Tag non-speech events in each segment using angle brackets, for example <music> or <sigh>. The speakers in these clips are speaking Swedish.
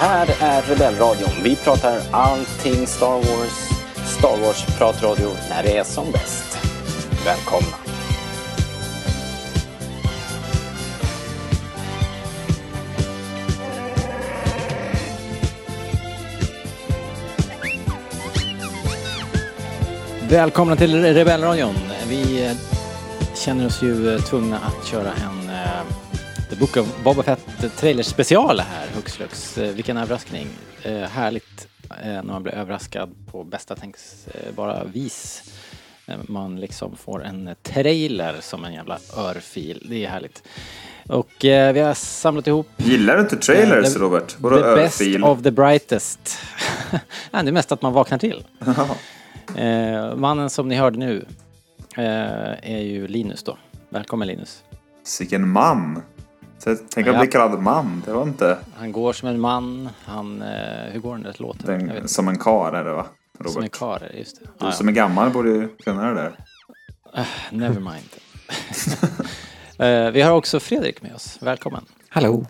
här är Rebellradion. Vi pratar allting Star Wars. Star Wars-pratradio när det är som bäst. Välkomna! Välkomna till Rebellradion. Vi känner oss ju tvungna att köra en Book of Boba Fett trailer special här, hux flux. Uh, vilken överraskning. Uh, härligt när man blir överraskad på bästa tänkbara vis. Man liksom får en trailer som en jävla örfil. Det är härligt. Och eh, vi har samlat ihop... Gillar du inte trailers, eh, the, Robert? Vadå the örfil? best of the brightest. <laughs> det är mest att man vaknar till. Eh, mannen som ni hörde nu eh, är ju Linus då. Välkommen Linus. Sicken man! Tänk att ja. bli kallad man, det var inte... Han går som en man, han... Eh, hur går den där låten? Den, som en kar är det va? Robert. Som en kar, just det. Du ah, som är gammal borde ju kunna det där. Uh, never mind. uh, <laughs> vi har också Fredrik med oss. Välkommen. Hallå.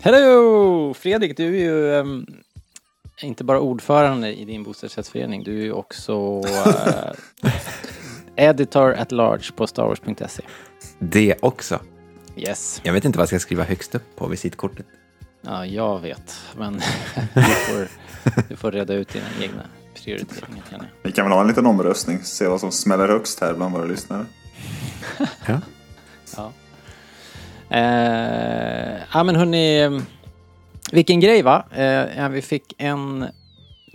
Hello! Fredrik, du är ju um, inte bara ordförande i din bostadsrättsförening, du är ju också uh, <laughs> editor at large på starwars.se. Det också. Yes. Jag vet inte vad jag ska skriva högst upp på visitkortet. Ja, jag vet, men <laughs> du, får, du får reda ut dina egna prioriteringar. Kan Vi kan väl ha en liten omröstning, se vad som smäller högst här bland våra lyssnare. <laughs> ja. ja. Eh, ja men hörni, vilken grej va? Eh, vi fick en,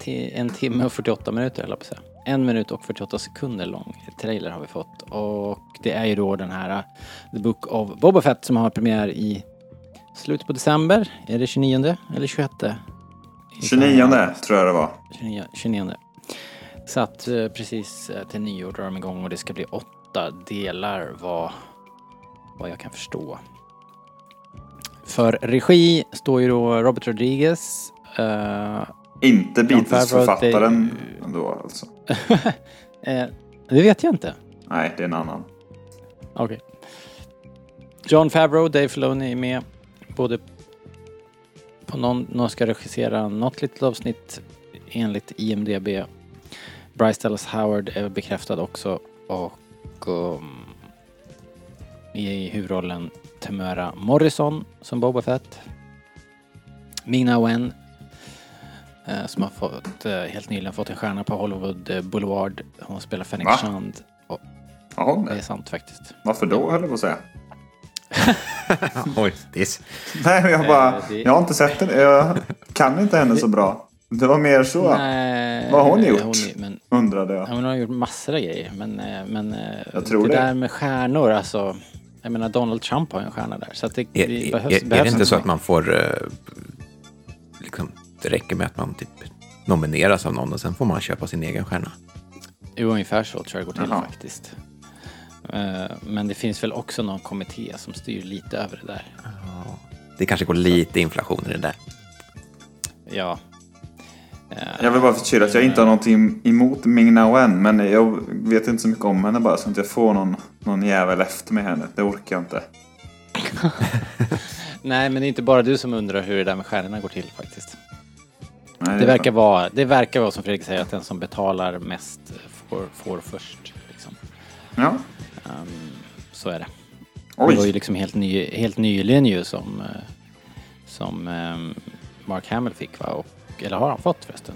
en timme och 48 minuter höll jag på att säga. En minut och 48 sekunder lång trailer har vi fått. Och det är ju då den här uh, The Book of Boba Fett som har premiär i slutet på december. Är det 29 eller 21? 29 tror jag det var. 29. 29. Så att uh, precis uh, till nyår drar de igång och det ska bli åtta delar vad, vad jag kan förstå. För regi står ju då Robert Rodriguez. Uh, inte Beatles-författaren ändå alltså? <laughs> eh, det vet jag inte. Nej, det är en annan. Okej. Okay. John Favreau, Dave Filoni är med. Både på någon, någon ska regissera något litet avsnitt enligt IMDB. Bryce Dallas Howard är bekräftad också och um, i huvudrollen Tamara Morrison som Boba Fett. Mina Wen som har fått, eh, helt nyligen fått en stjärna på Hollywood eh, Boulevard. Hon spelar Fenix Shand. Och ja, det är sant faktiskt. Varför då, höll jag på att säga. <laughs> Oj, this. Nej, men jag bara, jag har inte sett den. Jag kan inte henne så bra. Det var mer så. Nej, Vad har hon gjort? Hon, men, undrade jag. Hon har gjort massor av grejer. Men, men jag tror det, det där med stjärnor, alltså. Jag menar Donald Trump har en stjärna där. Så att det, är, det behövs, är, behövs är det inte så att man får liksom det räcker med att man typ nomineras av någon och sen får man köpa sin egen stjärna. Jo, ungefär så tror jag det går till Aha. faktiskt. Eh, men det finns väl också någon kommitté som styr lite över det där. Det kanske går lite inflation i det där. Ja. Eh, jag vill bara förtydliga att jag inte har någonting emot Ming Na Wen, men jag vet inte så mycket om henne bara så att jag får någon, någon jävel efter med henne. Det orkar jag inte. <laughs> Nej, men det är inte bara du som undrar hur det där med stjärnorna går till faktiskt. Nej, det, verkar vara, det verkar vara som Fredrik säger att den som betalar mest får, får först. Liksom. Ja. Um, så är det. Oj. Det var ju liksom helt, ny, helt nyligen ju som, eh, som um, Mark Hamill fick va? Och, eller har han fått förresten?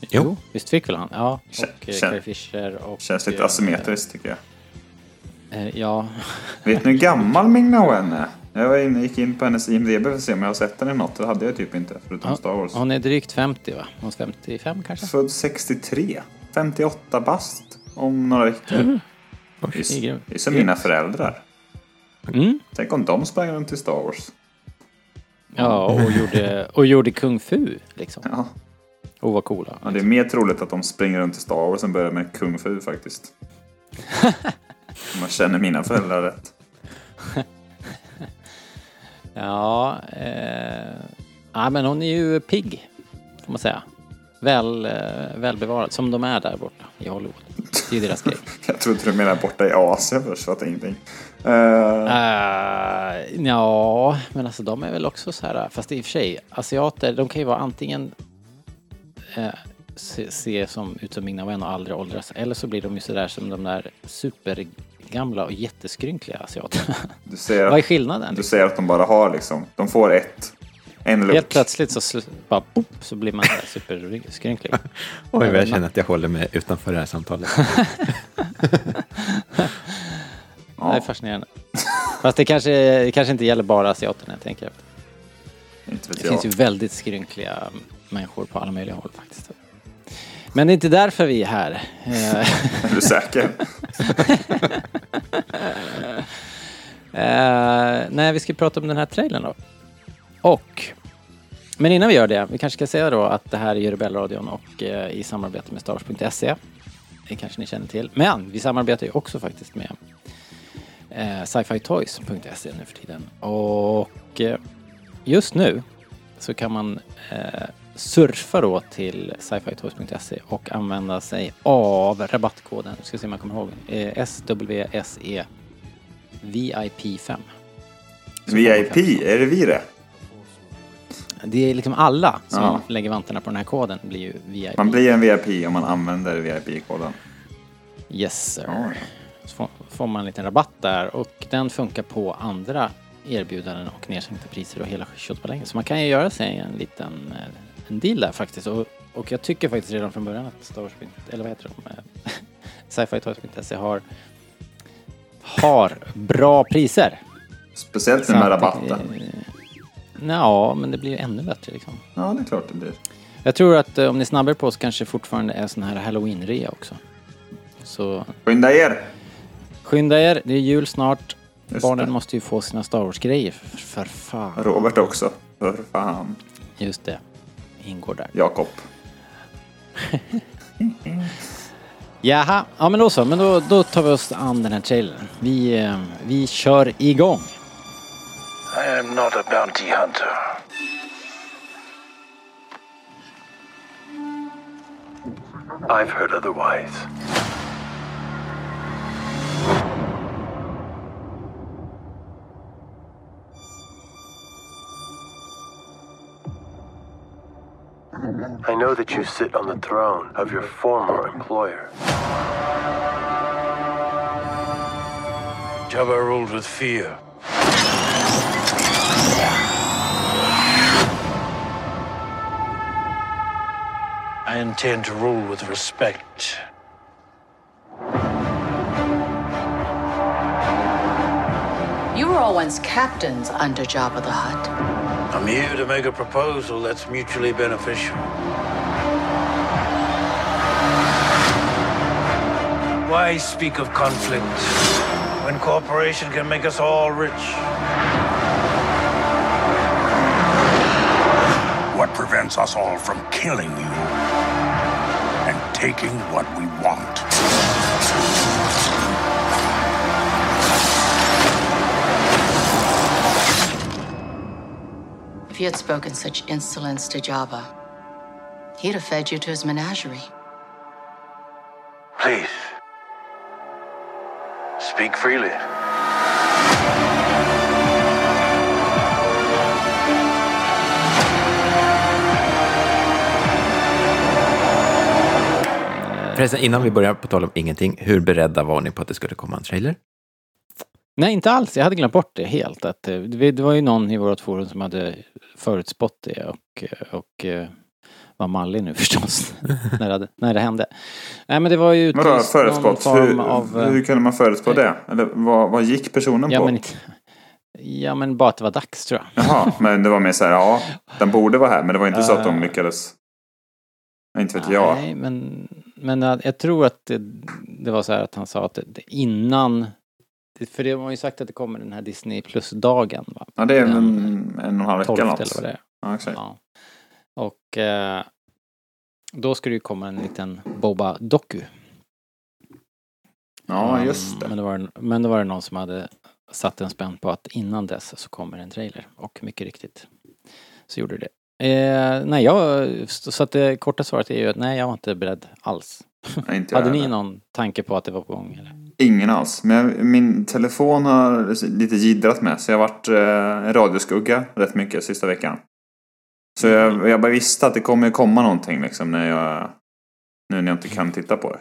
Jo. jo. Visst fick väl han? Ja. Och Kän, Carrie Fisher och... Känns lite asymmetriskt tycker jag. Ja. Vet ni hur gammal Ming Na Wen är? Jag var inne, gick in på hennes IMDB för att se om jag har sett henne i något. Det hade jag typ inte, förutom ja, Star Wars. Hon är drygt 50 va? Hon är 55 kanske? Född 63. 58 bast om några veckor. Mm. Det är, det är som mina föräldrar. Mm. Tänk om de sprang runt i Star Wars. Ja, och gjorde, och gjorde kung fu liksom. Ja. Och var coola. Ja, det är mer troligt att de springer runt i Star Wars än börjar med kung fu faktiskt. <laughs> om man känner mina föräldrar rätt. <laughs> Ja, eh, ja, men hon är ju pigg, får man säga. Väl, eh, välbevarad, som de är där borta i Hollywood. Det är ju deras grej. <laughs> jag trodde du menade borta i Asien först, fattar ingenting. Uh... Uh, ja, men alltså de är väl också så här, fast i och för sig, asiater, de kan ju vara antingen uh, se, se, som ut som Ming Wen och aldrig åldras, eller så blir de ju sådär som de där supergamla och jätteskrynkliga asiaterna. Du säger Vad är skillnaden? Du säger att de bara har liksom, de får ett en look. Helt plötsligt så, bara, boop, så blir man superskrynklig. <laughs> Oj, jag känner att jag håller mig utanför det här samtalet. <laughs> <laughs> Det är fascinerande. Fast det kanske, det kanske inte gäller bara asiaterna, jag tänker efter. Det jag. finns ju väldigt skrynkliga människor på alla möjliga håll faktiskt. Men det är inte därför vi är här. är du säker? uh, nej, vi ska prata om den här trailern då. Och, men innan vi gör det, vi kanske ska säga då att det här är Rebellradion och uh, i samarbete med Stars.se. Det kanske ni känner till. Men vi samarbetar ju också faktiskt med eh, sci-fi-toys.se nu för tiden. Och eh, just nu så kan man surfa då till sci-fi-toys.se och använda sig av rabattkoden, ska se om jag kommer ihåg, SWSE VIP5. VIP, är det vi det? Det är liksom alla som ja. lägger vantarna på den här koden blir ju VIP. Man blir en VIP om man använder VIP-koden. Yes sir. Oh så får man en liten rabatt där och den funkar på andra erbjudanden och nedsänkta priser och hela köttbullar. Så man kan ju göra sig en liten eh, deal där faktiskt. Och, och jag tycker faktiskt redan från början att Star Wars, eller vad heter de? Eh, <laughs> Sci-Fi Toys.se har, har bra priser. Speciellt med rabatten. Ja, men det blir ju ännu bättre liksom. Ja, det är klart det blir. Jag tror att eh, om ni snabbar på så kanske fortfarande är sån här halloween-rea också. Så... Skynda er! Skynda er, det är jul snart. Just Barnen det. måste ju få sina Star Wars-grejer, för fan. Robert också, för fan. Just det, ingår där. Jakob. <laughs> Jaha, ja men då så, men då, då tar vi oss an den här trailern. Vi, eh, vi kör igång. I am not a bounty hunter. I've heard otherwise. I know that you sit on the throne of your former employer. Jabba ruled with fear. I intend to rule with respect. You were all once captains under Jabba the Hutt. I'm here to make a proposal that's mutually beneficial. Why speak of conflict when cooperation can make us all rich? What prevents us all from killing you and taking what we want? You had spoken such insolence to Jabba, he'd have fed you to his menagerie. Please. Speak freely. Förresten, innan vi börjar, på tal om ingenting, hur beredda var ni på att det skulle komma en trailer? Nej, inte alls. Jag hade glömt bort det helt. Att, eh, det var ju någon i vårt forum som hade förutspått det och, och eh, var mallig nu <laughs> förstås. när, det, när det hände. Nej men det var ju Vadå förutspått? Hur, av, hur kunde man förutspå det? Eller vad, vad gick personen ja, på? Men inte, ja men bara att det var dags tror jag. Jaha, men det var mer så här, ja den borde vara här men det var inte så att de eh. lyckades. Inte vet jag. Nej men, men jag tror att det, det var så här att han sa att innan för det har ju sagt att det kommer den här Disney Plus-dagen va? Ja det är en, en, och en halv vecka eller något. eller vad det är. Ja, exakt. Ja. Och eh, då ska det ju komma en liten Boba-doku. Ja, just det. Men då, var det, men då var det någon som hade satt en spänn på att innan dess så kommer en trailer. Och mycket riktigt så gjorde det. Eh, nej, jag, så att det korta svaret är ju att nej, jag var inte beredd alls Nej, inte Hade ni någon tanke på att det var på gång? Eller? Ingen alls. Men min telefon har lite jiddrat med. Så jag har varit eh, en radioskugga rätt mycket sista veckan. Så jag, jag bara visste att det kommer komma någonting liksom när jag... Nu när jag inte kan titta på det.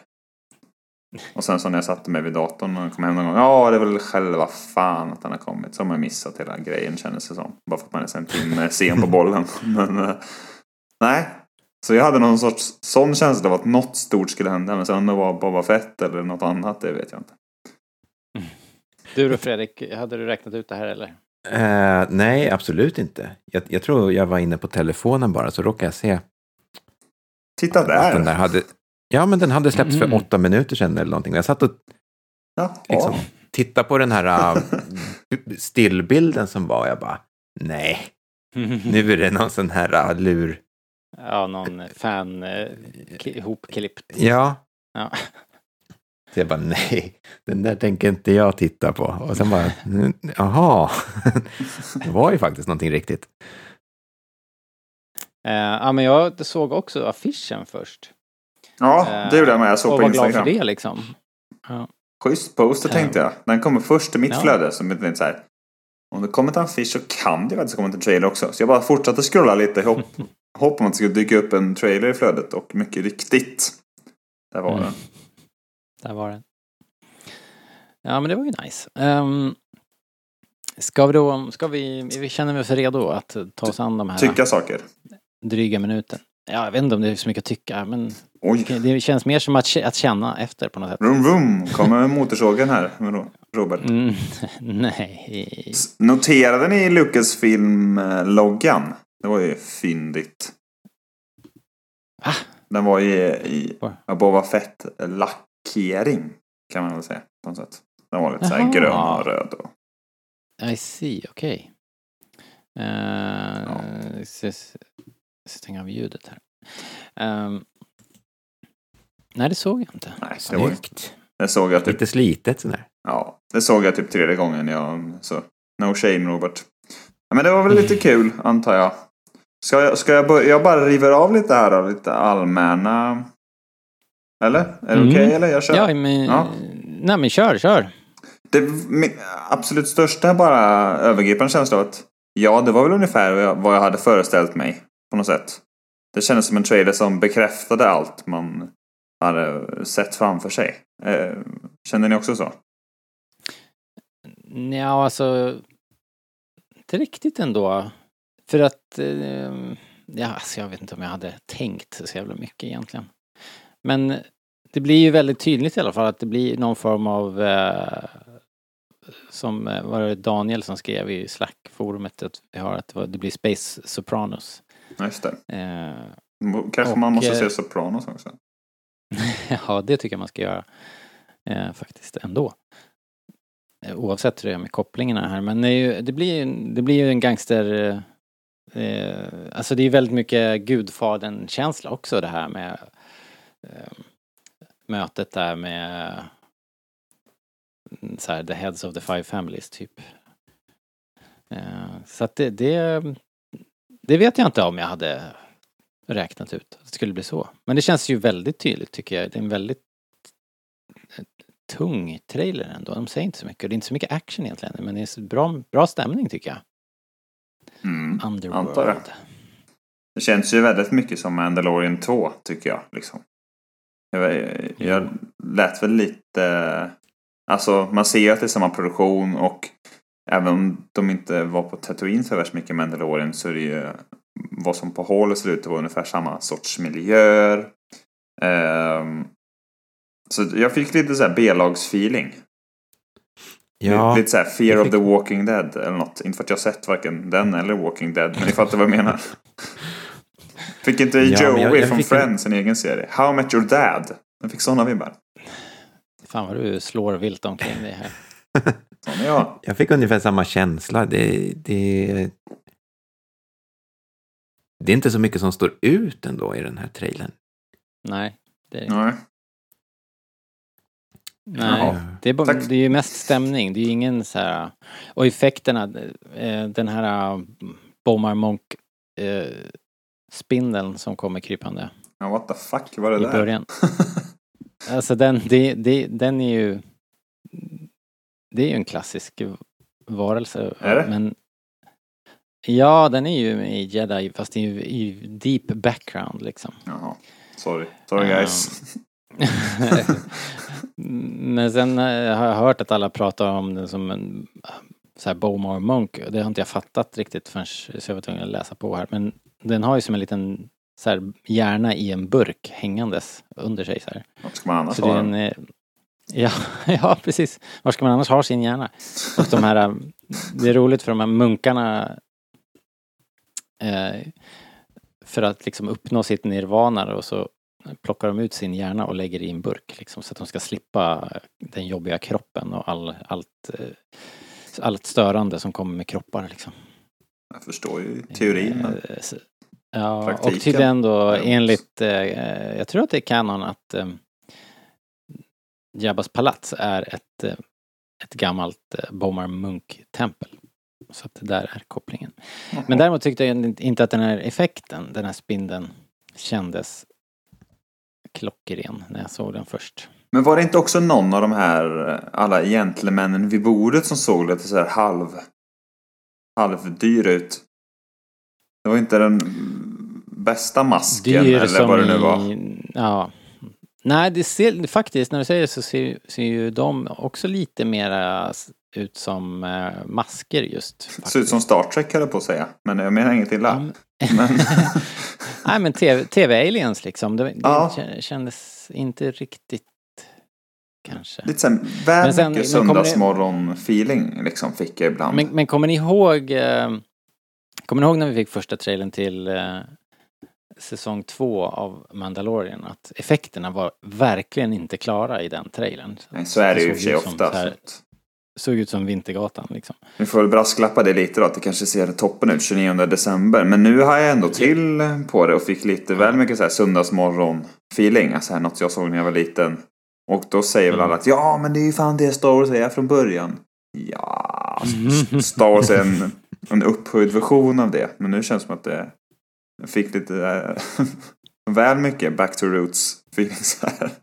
Och sen så när jag satte mig vid datorn och kom hem någon gång. Ja, det är väl själva fan att den har kommit. Så har man missat hela grejen kändes det som. Bara för att man är en timme sen på bollen. <laughs> Men eh, nej. Så jag hade någon sorts sån känsla av att något stort skulle hända. Men sen om det var Boba Fett eller något annat, det vet jag inte. Du då Fredrik, hade du räknat ut det här eller? Eh, nej, absolut inte. Jag, jag tror jag var inne på telefonen bara, så råkade jag se Titta att den där! där hade... Ja, men den hade släppts Mm. för åtta minuter sedan eller någonting. Jag satt och Ja, liksom ja. tittade på den här äh, <laughs> stillbilden som var. Jag bara, nej, <laughs> nu är det någon sån här äh, lur. Ja, någon fan eh. Ja. Ja. Så jag bara, nej, den där tänker inte jag titta på. Och sen bara, "Mm, jaha, det var ju faktiskt någonting riktigt. Eh, ja, men jag såg också affischen först. Ja, det gjorde jag med. Jag såg och på var glad Instagram. för det liksom. Ja. Schysst poster tänkte jag. Den kommer först i mitt Ja. flöde. Som ett så här. Om det kommer till en affisch så kan det faktiskt komma till en trailer också. Så jag bara fortsatte scrolla lite hopp, <laughs> hopp om att det skulle dyka upp en trailer i flödet. Och mycket riktigt. Där var Mm. den. Där var den. Ja, men det var ju nice. Um, ska vi då, ska vi, vi känner oss redo att ta oss an de här Tycka saker. dryga minuten? Ja, jag vet inte om det är så mycket att tycka, men Oj. det känns mer som att, att känna efter på något sätt. Vroom vroom. Kommer motorsågen här. Robert. Mm, <laughs> nej. Noterade ni Lucasfilm-loggan? Det var ju fyndigt. Va? Den var ju i ja, Boba Fett-lackering. Kan man väl säga. På något sätt. Den var lite såhär Jaha. grön och röd. Och... I see, okej. Okay. Stänga av ljudet här. Ehm, nej, det såg jag inte. Nej, det, var, det såg jag typ Lite slitet sådär. Ja, det såg jag typ tredje gången. Jag, så, no shame Robert. Ja, men det var väl lite <laughs> kul, antar jag. Ska jag, ska jag börja? Jag bara river av lite här då, lite allmänna... Eller? Är det Mm. okej eller? Jag kör. Ja, men, Ja. Nej, men kör, kör. Det, min absolut största bara övergripande känsla av att ja, det var väl ungefär vad jag hade föreställt mig på något sätt. Det kändes som en trailer som bekräftade allt man hade sett framför sig. Eh, kände ni också så? Ja, alltså... Inte riktigt ändå. För att... Eh, ja, alltså jag vet inte om jag hade tänkt så jävla mycket egentligen. Men det blir ju väldigt tydligt i alla fall att det blir någon form av... Eh, som eh, var det Daniel som skrev i Slack-forumet att vi har att det blir Space Sopranos. Just det. Eh, Kanske Och, man måste eh, se Sopranos också. <laughs> ja, det tycker jag man ska göra. Eh, faktiskt ändå. Eh, oavsett hur det är med kopplingarna här. Men det, ju, det, blir, ju- det blir ju en gangster... Eh, eh, alltså det är väldigt mycket Gudfadern-känsla också det här med eh, mötet där med mm, så här, the heads of the five families typ. Eh, så att det, det, det vet jag inte om jag hade räknat ut att det skulle bli så. Men det känns ju väldigt tydligt tycker jag. Det är en väldigt eh, tung trailer ändå. De säger inte så mycket. Det är inte så mycket action egentligen. Men det är bra, bra stämning tycker jag. Mm. Underworld. antar jag. Det känns ju väldigt mycket som Mandalorian 2, tycker jag. Liksom. Jag, jag lät väl lite... Alltså, man ser att det är samma produktion och även om de inte var på Tatooine så värst mycket Mandalorian så är det ju vad som på håll ser ut att vara ungefär samma sorts miljöer. Ehm, så jag fick lite så här B-lagsfeeling. Ja, Lite såhär Fear jag of fick- the Walking Dead eller något. Inte för att jag sett varken den eller Walking Dead. Men ni fattar vad jag menar. <laughs> Fick inte Ja, Joey jag- jag från fick en- Friends en egen serie? How I Met Your Dad. Den fick sådana vibbar. Fan vad du slår vilt omkring dig här. <laughs> Är jag. jag fick ungefär samma känsla. Det, det, det är inte så mycket som står ut ändå i den här trailern. Nej. Det är, Nej. nej. Jaha. Det, är bara, det är ju mest stämning. Det är ju ingen så här... Och effekterna. eh, Den här eh, Bomar Monk eh, spindeln som kommer krypande Ja, what the fuck var det i där? början. <laughs> alltså den, det, det, den är ju... Det är ju en klassisk varelse. Är det? Men, ja, den är ju i Jedi fast det är ju i deep background liksom. Jaha. Sorry. Sorry guys. <laughs> Men sen eh, har jag hört att alla pratar om den som en så här Bowmar Monk. Det har inte jag fattat riktigt förrän så jag var tvungen att läsa på här. Men den har ju som en liten så här, hjärna i en burk hängandes under sig så här. Vad ska man annars Så ha en, den? Ja, <laughs> ja, precis. Var ska man annars ha sin hjärna? Och de här, eh, det är roligt för de här munkarna eh, för att liksom uppnå sitt nirvana och så plockar de ut sin hjärna och lägger i en burk liksom så att de ska slippa den jobbiga kroppen och all, allt, eh, allt störande som kommer med kroppar liksom. Jag förstår ju teorin. Men... Eh, Ja, Praktiken och tydligen då enligt, eh, jag tror att det är kanon att eh, Jabbas palats är ett, eh, ett gammalt eh, Bomar Munk-tempel. Så att det där är kopplingen. Men däremot tyckte jag inte att den här effekten, den här spindeln, kändes klockren när jag såg den först. Men var det inte också någon av de här eh, alla gentlemännen vid bordet som såg lite så här halv halvdyr ut? Det var inte den bästa masken eller vad det nu var. i, ja. Nej, det ser faktiskt, när du säger det så ser, ser ju de också lite mera ut som eh, masker just. Ser ut som Star Trek höll på att säga. Men jag menar inget illa. men- Men, <laughs> Nej men TV, TV-aliens liksom. Det, det Ja. kä- kändes inte riktigt kanske. lite såhär, väl Men sen- mycket söndagsmorgon-feeling liksom fick jag ibland. Men, men kommer ni ihåg eh, Kommer ni ihåg när vi fick första trailern till eh, säsong två av Mandalorian? Att effekterna var verkligen inte klara i den trailern. Nej, så är det ju i och för sig ofta. här- Såg ut som Vintergatan liksom. Vi får väl brasklappa det lite då, att det kanske ser toppen ut 29 december. Men nu har jag ändå till på det och fick lite väl mycket så här söndagsmorgon-feeling. Alltså här, något jag såg när jag var liten. Och då säger väl alla att ja, men det är ju fan det Star Wars är från början. Ja, Mm. Star Wars är en, en upphöjd version av det. Men nu känns det som att det jag fick lite eh, <laughs> väl mycket back to roots feelings här. <laughs>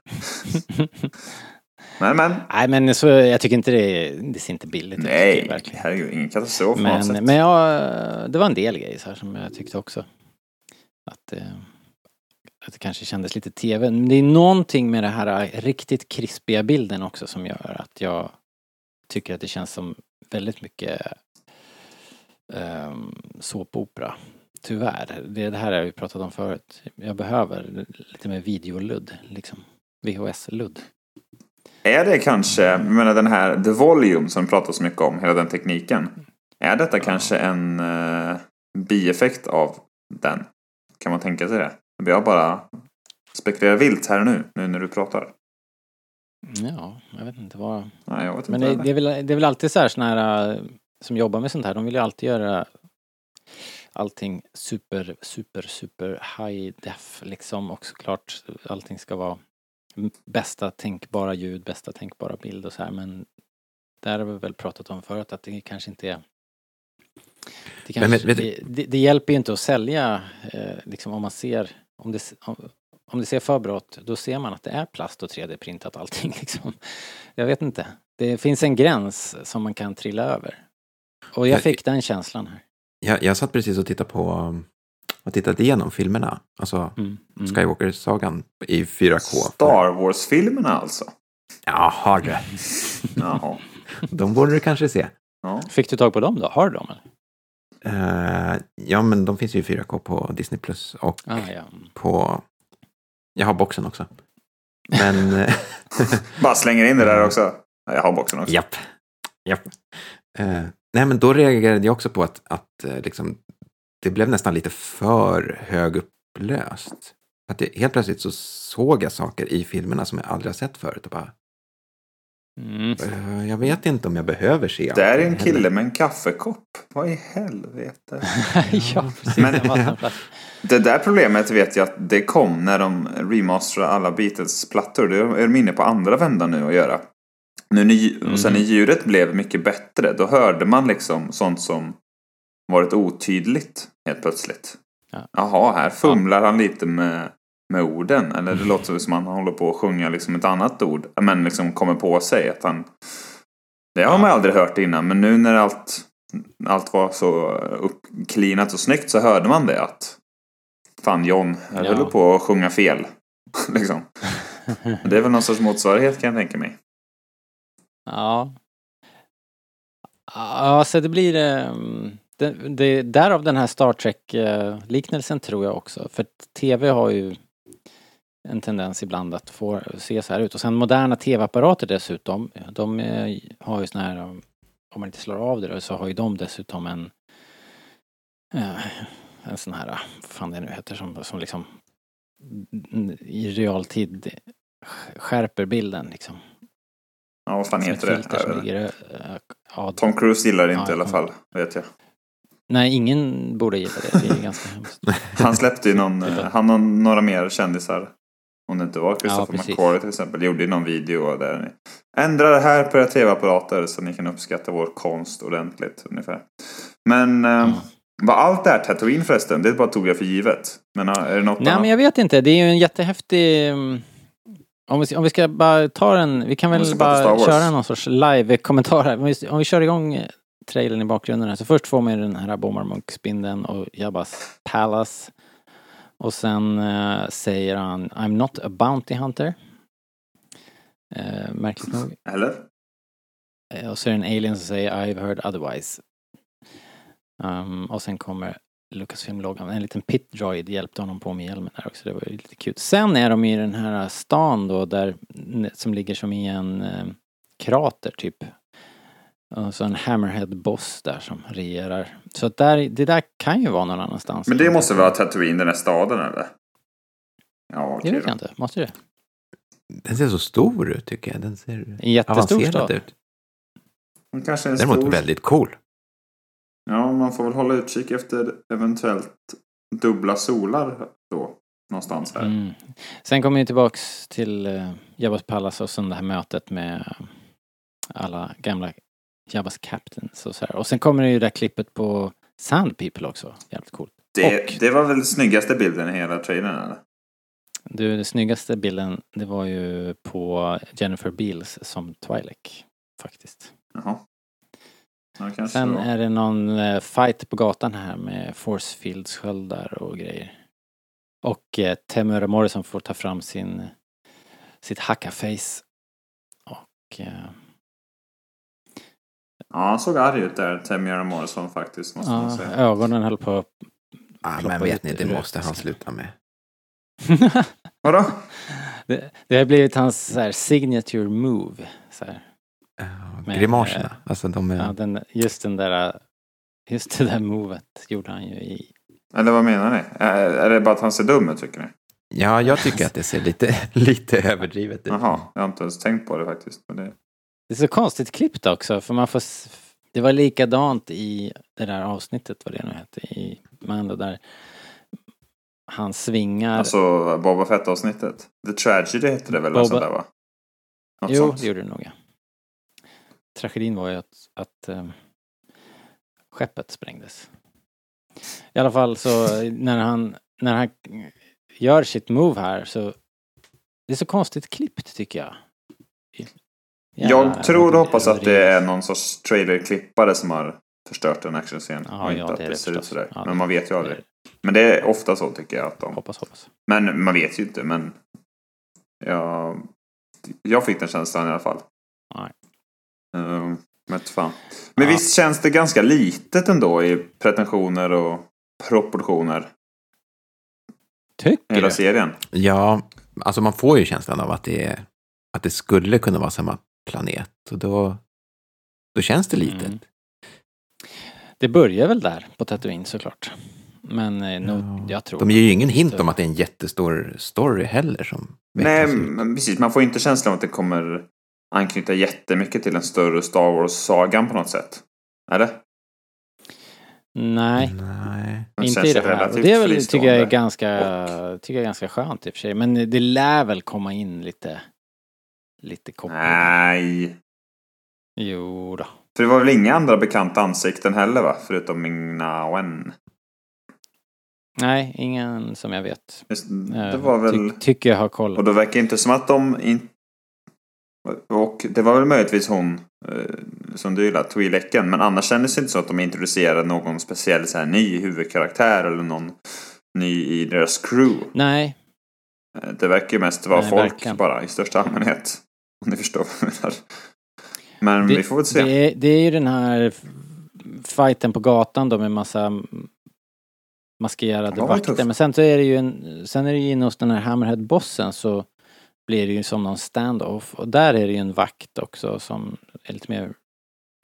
Men men, Nej men så, jag tycker inte det, det ser inte billigt ut. nej, verkligen. herregud, ingen katastrof Men, men jag, det var en del grejer här som jag tyckte också. Att, eh, att det kanske kändes lite tv. Men det är någonting med det här riktigt krispiga bilden också som gör att jag tycker att det känns som väldigt mycket um, såpopera. Tyvärr. Det, det här har vi pratat om förut. Jag behöver lite mer videoludd, liksom. VHS-ludd. Är det kanske, jag menar den här The Volume som vi pratar så mycket om, hela den tekniken. Är detta kanske en uh, bieffekt av den? Kan man tänka sig det? Jag bara spekulerar vilt här och nu, nu när du pratar. Ja, jag vet inte vad... Nej, jag vet Men inte. det, det, är väl, det är väl alltid så här såna här äh, som jobbar med sånt här, de vill ju alltid göra allting super, super, super high def liksom och såklart allting ska vara bästa tänkbara ljud, bästa tänkbara bild och så här men där har vi väl pratat om förut att det kanske inte är det, Men kanske, vet- det, det, det hjälper ju inte att sälja eh, liksom om man ser om det, om, om det ser för bra ut, då ser man att det är plast och 3D-printat allting <laughs> liksom. Jag vet inte. Det finns en gräns som man kan trilla över. Och jag Jag- fick den känslan här. Jag, jag satt precis och tittade på och tittade igenom filmerna. Alltså Mm. Mm. Skywalker-sagan i 4K. Star Wars-filmerna alltså? Jaha du. Jaha. De borde du kanske se. Ja. Fick du tag på dem då? Har du dem eller? Eh, ja, men de finns ju i 4K på Disney Plus och Ah, ja. på... Jag har boxen också. Men... <laughs> eh, Bara slänger in det där också. Ja, Jag har boxen också. Japp. Japp. Eh, nej, men då reagerade jag också på att, att eh, liksom, det blev nästan lite för högupplöst. Att det, helt plötsligt så såg jag saker i filmerna som jag aldrig har sett förut och bara, Mm. eh, jag vet inte om jag behöver se Det är en kille heller. med en kaffekopp. Vad i helvete? <laughs> ja, precis. <laughs> Men-. Det där problemet vet jag att det kom när de remasterade alla Beatles-plattor. Det är de inne på andra vändan nu att göra. Nu när, och sen när ljudet blev mycket bättre, då hörde man liksom sånt som varit otydligt helt plötsligt. Ja. Jaha, här fumlar han lite med med orden. Eller det låter som att han håller på att sjunga liksom ett annat ord. Men liksom kommer på sig att han... Det har man aldrig hört innan. Men nu när allt, allt var så uppklinat och snyggt så hörde man det att Fan John, jag Ja. höll på att sjunga fel. <laughs> liksom. <laughs> Det är väl någon sorts motsvarighet kan jag tänka mig. Ja. Ja, så det blir... Ehm, det, det, därav den här Star Trek-liknelsen tror jag också. För TV har ju en tendens ibland att få se så här ut. Och sen moderna TV-apparater dessutom. De eh, har ju såna här, om man inte slår av det då, så har ju de dessutom en eh, en sån här, vad fan det nu heter, som, som liksom i realtid skärper bilden liksom. Ja, vad fan heter det? eh, ja, Tom Cruise gillar det inte Ja, i alla fall, vet jag. Nej, ingen borde gilla det. Det är ganska hemskt. <laughs> Han släppte ju någon, eh, han och några mer kändisar. Om det inte var Christopher precis. McQuarrie till exempel. Gjorde ju någon video där ni ändrar det här på era tv-apparater så ni kan uppskatta vår konst ordentligt ungefär. Men eh, Ja. var allt det här Tatooine förresten? Det bara tog jag för givet. Men eh, är det något Nej, annat? men jag vet inte. Det är ju en jättehäftig... Om vi, om vi ska bara ta en... Vi kan väl bara köra någon sorts live-kommentar här. Om vi, om vi kör igång trailern i bakgrunden här. Så först får man ju den här Bommarmunk-spindeln och Jabbas Palace. Och sen eh, säger han I'm not a bounty hunter. Eh, märkligt nog. Eller? Eh, Och så är det en alien som säger I've heard otherwise. Um, och sen kommer Lucasfilm-loggan. En liten pit droid hjälpte honom på med hjälmen där också. Det var ju lite kul. Sen är de i den här stan då där, som ligger som i en eh, krater typ. Och så en hammerhead-boss där som regerar. Så att där, det där kan ju vara någon annanstans. Men det måste vara Tatooine, den här staden eller? Ja, Det okej vet då. jag inte. Måste det? Den ser så stor ut tycker jag. Den ser En jättestor avancerad stad. ut. Men Kanske en Däremot stor... väldigt cool. Ja, man får väl hålla utkik efter eventuellt dubbla solar då. Någonstans här. Mm. Sen kommer vi tillbaks till uh, Jabbas Palace och sen det här mötet med alla gamla Jabbas Captains och så här. Och sen kommer det ju det där klippet på Sand People också. Jävligt coolt. Det, Och- det var väl snyggaste bilden i hela trailern eller? Du, den snyggaste bilden, det var ju på Jennifer Beals som Twi'lek. Faktiskt. Jaha. Ja, Sen var. är det någon eh, fight på gatan här med force fields sköldar och grejer. Och eh, Temuera Morrison får ta fram sin sitt hackaface. Och eh, Ja, han såg arg ut där, Temuera Morrison faktiskt, måste man ja, säga. ögonen höll på att Ah, men vet ni, det måste han sluta med. Vadå? <laughs> det, det har blivit hans så här, signature move. Så här. Ja, Men, grimaserna. eh, Alltså de är... Ja, den, just den där, just det där movet gjorde han ju i Eller vad menar ni? Är, är det bara att han ser dum ut, tycker ni? Ja, jag tycker att det ser lite, <laughs> lite överdrivet ut. Jaha, jag har inte ens tänkt på det faktiskt. Men det... Det är så konstigt klippt också för man får Det var likadant i det där avsnittet vad det nu hette i Mando där han svingar Alltså Boba Fett-avsnittet. The Tragedy hette det väl? Boba- Boba... Sånt där, va? Något Jo, sånt. det gjorde det nog ja. Tragedin var ju att, att um, skeppet sprängdes. I alla fall så när han, när han gör sitt move här så det är så konstigt klippt tycker jag. Jävla Jag tror och hoppas att det är någon sorts trailerklippare som har förstört en actionscen. Ja, och ja, inte att det är det, det ser ut förstås. sådär. Ja, men man vet ju aldrig. Men det är ofta så tycker jag att de... Hoppas, hoppas. Men man vet ju inte, men... Jag, jag fick den känslan i alla fall. Nej. Um, men fan. Men Ja. visst känns det ganska litet ändå i pretensioner och proportioner. Tycker Hela du? serien. Ja, alltså man får ju känslan av att det, är, att det skulle kunna vara samma planet. Och då, då känns det litet. Mm. Det börjar väl där på Tatooine såklart. Men eh, nog, Ja. jag tror... De ger ju ingen hint om att det är en jättestor story heller som Nej, precis. Man får inte känslan av att det kommer anknyta jättemycket till den större Star Wars-sagan på något sätt. Eller? Nej, Nej. Inte i det här. Och det är väl, tycker jag är ganska, tycker jag är ganska skönt i och för sig. Men det lär väl komma in lite, lite koppling. Nej. Jo då. För det var väl inga andra bekanta ansikten heller va? Förutom Ming-Na Wen. Nej, ingen som jag vet. Just, Eh, det var väl... Ty, tycker jag har koll. Och då verkar det inte som att de in... Och det var väl möjligtvis hon eh, som du gillar, Twi'leken. Men annars kändes det inte så att de introducerade någon speciell så här, ny huvudkaraktär eller någon ny i deras crew. Nej, Eh, Det verkar ju mest vara Nej, folk verkligen. bara i största allmänhet. Om ni förstår vad jag menar. Men det, vi får väl se. Det är, det är ju den här fighten på gatan då med massa maskerade vakter. Men sen så är det ju en, sen är det ju inne hos den här Hammerhead-bossen så blir det ju som någon stand-off. Och där är det ju en vakt också som är lite mer,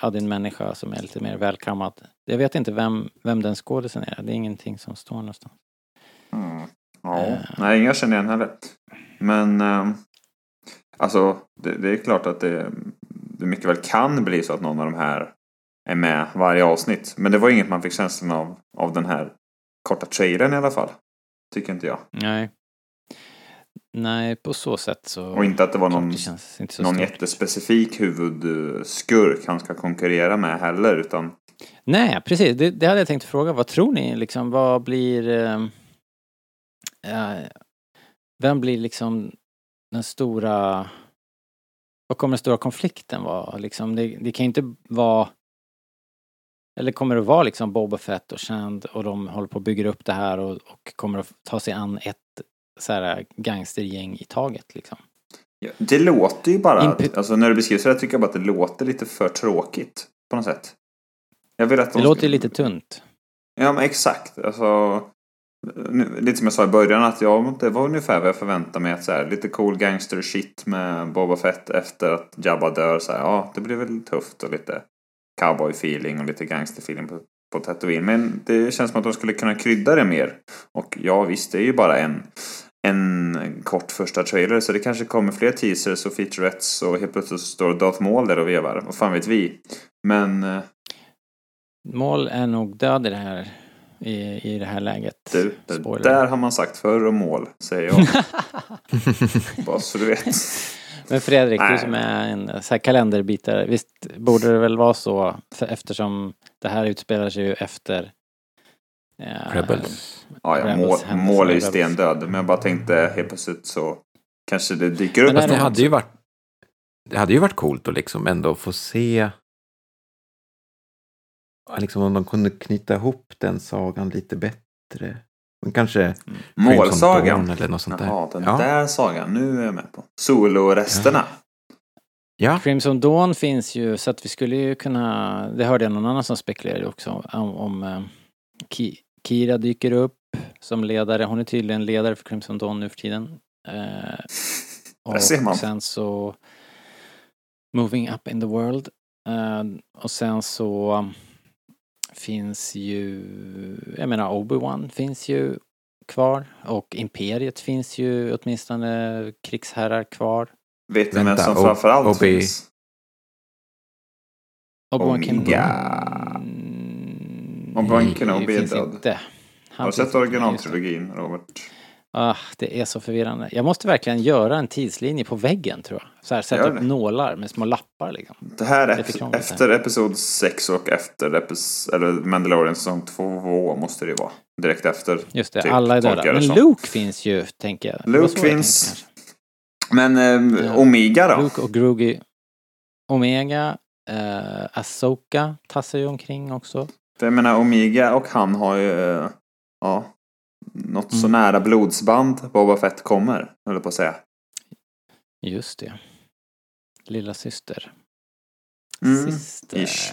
ja det är en människa som är lite mer välkammad. Jag vet inte vem, vem den skådisen är. Det är ingenting som står någonstans. Mm. Ja, Eh. nej, inga känner igen heller. Men ehm, alltså, det, det är klart att det, det mycket väl kan bli så att någon av de här är med varje avsnitt. Men det var inget man fick känslan av, av den här korta trailern i alla fall. Tycker inte jag. Nej. Nej, på så sätt så... Och inte att det var någon, det känns inte så någon stort. jättespecifik huvudskurk han ska konkurrera med heller. Utan Nej, precis. Det, det hade jag tänkt fråga. Vad tror ni liksom? Vad blir... Eh, eh, vem blir liksom den stora... Vad kommer den stora konflikten vara? Liksom, det, det kan ju inte vara... Eller kommer det vara liksom Boba Fett och Shand och de håller på att bygga upp det här och, och kommer att ta sig an ett så här gangstergäng i taget liksom? Ja, Det låter ju bara, Imp- alltså när du beskriver så här tycker jag bara att det låter lite för tråkigt på något sätt. Jag vill att de Det låter ju lite tunt. Ja men exakt. Alltså, nu, lite som jag sa i början att ja, det var ungefär vad jag förväntade mig. Att så här, lite cool gangster shit med Boba Fett efter att Jabba dör. Så här, ja, det blir väl tufft och lite cowboy feeling och lite gangster feeling på, på Tatooine. Men det känns som att de skulle kunna krydda det mer. Och ja, visst, det är ju bara en en kort första trailer så det kanske kommer fler teasers och featurettes och helt plötsligt står Darth Maul där och vevar. Vad fan vet vi? Men eh, Mål är nog död i det här, i, i det här läget. du, Spoiler. där har man sagt förr om mål, säger jag. <laughs> Bara så du vet. Men Fredrik, Nej. du som är en så här kalenderbitare, visst borde det väl vara så eftersom det här utspelar sig ju efter Rebels. Ja, ja, Rebels mål, mål är ju stendöd. Men jag bara tänkte helt plötsligt så kanske det dyker upp. Men det hade ju varit det hade ju varit coolt att liksom ändå få se ja, liksom om de kunde knyta ihop den sagan lite bättre. Men kanske Crimson Målsagan. Eller något sånt där. Jaha, den ja. där sagan. Nu är jag med på. Solo-resterna. ja, Crimson Dawn finns ju så att vi skulle ju kunna, det hörde jag någon annan som spekulerade också om, om eh, Kira dyker upp som ledare, hon är tydligen ledare för Crimson Dawn nu för tiden. Eh, Där ser man. och sen så Moving up in the world. Eh, och sen så um, finns ju, jag menar Obi-Wan finns ju kvar och Imperiet finns ju åtminstone krigsherrar kvar. Vet du vem som framförallt Obi- finns? Obi-Wan Kenobi är finns död. Inte. Har du sett originaltrilogin, Robert? Ah, det är så förvirrande. Jag måste verkligen göra en tidslinje på väggen tror jag. Så här, sätta upp nålar med små lappar liksom. Det här är krångligt efter episod 6 och efter epis- eller Mandalorian säsong 2 måste det vara. Direkt efter. Just det, Typ, alla är döda. Men. Luke finns ju, tänker jag. Luke finns. tänkte, Men eh. Omega då? Luke och Grogu. Omega, eh, Asoka tassar ju omkring också. För jag menar Omega och han har ju, eh, ja, något så Mm. nära blodsband Boba Fett kommer, höll jag på att säga. Just det. Lilla syster. Mm, Syster. ish.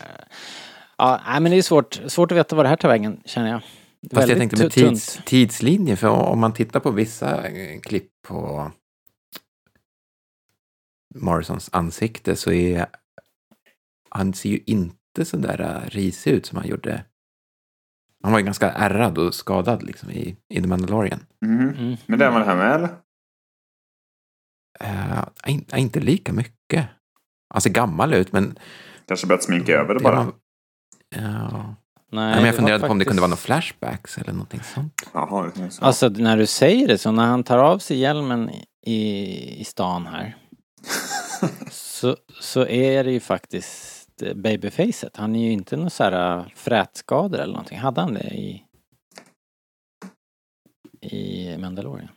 Ja, nej, men det är svårt, svårt att veta vad det här tar vägen, känner jag. Fast jag Väldigt tänkte med tids, tidslinje, för om man tittar på vissa eh, klipp på Morrisons ansikte så är han ser ju inte så där eh, risig ut som han gjorde. Han var ju ganska ärrad och skadad liksom i, i The Mandalorian. Mhm. Mm. Men det var det här med eller? Uh, inte, inte lika mycket. Han ser gammal ut, men... Kanske börjat sminka över det bara. var- Ja. Nej, Nej, men jag funderade på om det kunde vara några flashbacks eller någonting sånt. Jaha, är så. Alltså när du säger det så, när han tar av sig hjälmen i, i stan här. <laughs> så, så är det ju faktiskt babyfacet. Han är ju inte någon så här äh, frätskador eller någonting. Hade han det i... i Mandalorian?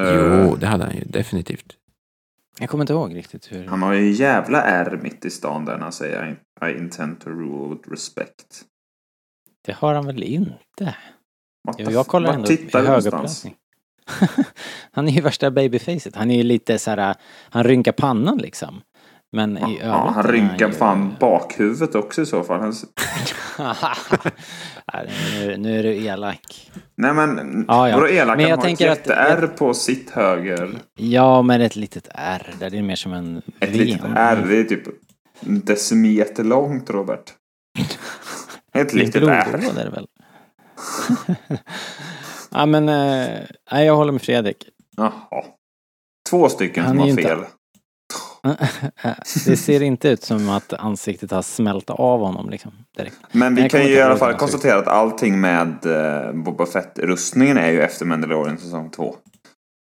Eh, Jo, det hade han ju definitivt. Jag kommer inte ihåg riktigt hur... Han har ju jävla R mitt i stan där när han säger I, intend to rule with respect. Det har han väl inte? What Jo, jag kollar ändå i högupplösning. <laughs> han är ju värsta babyfacet. Han är ju lite så här, han rynkar pannan liksom. Men i övrigt... Ja, han rynkar ju- fan bakhuvudet också i så fall. Han- <laughs> nu, nu är du elak. Nej men, Ja, ja. vadå elak? Men jag Han har ett jätte-R på sitt höger. Ja, med ett litet R där. Det är mer som en Ett V. litet R, det är typ en decimeter långt Robert. <laughs> Ett Det litet R. blodåder är det väl? <laughs> ja, men... eh, jag håller med Fredrik. Jaha. Två stycken Han som har ju inte- fel. Det ser inte ut som att ansiktet har smält av honom liksom. Direkt. Men vi kan kommer ju i alla fall konstatera att allting med eh, Boba Fett-rustningen är ju efter Mandalorian säsong två.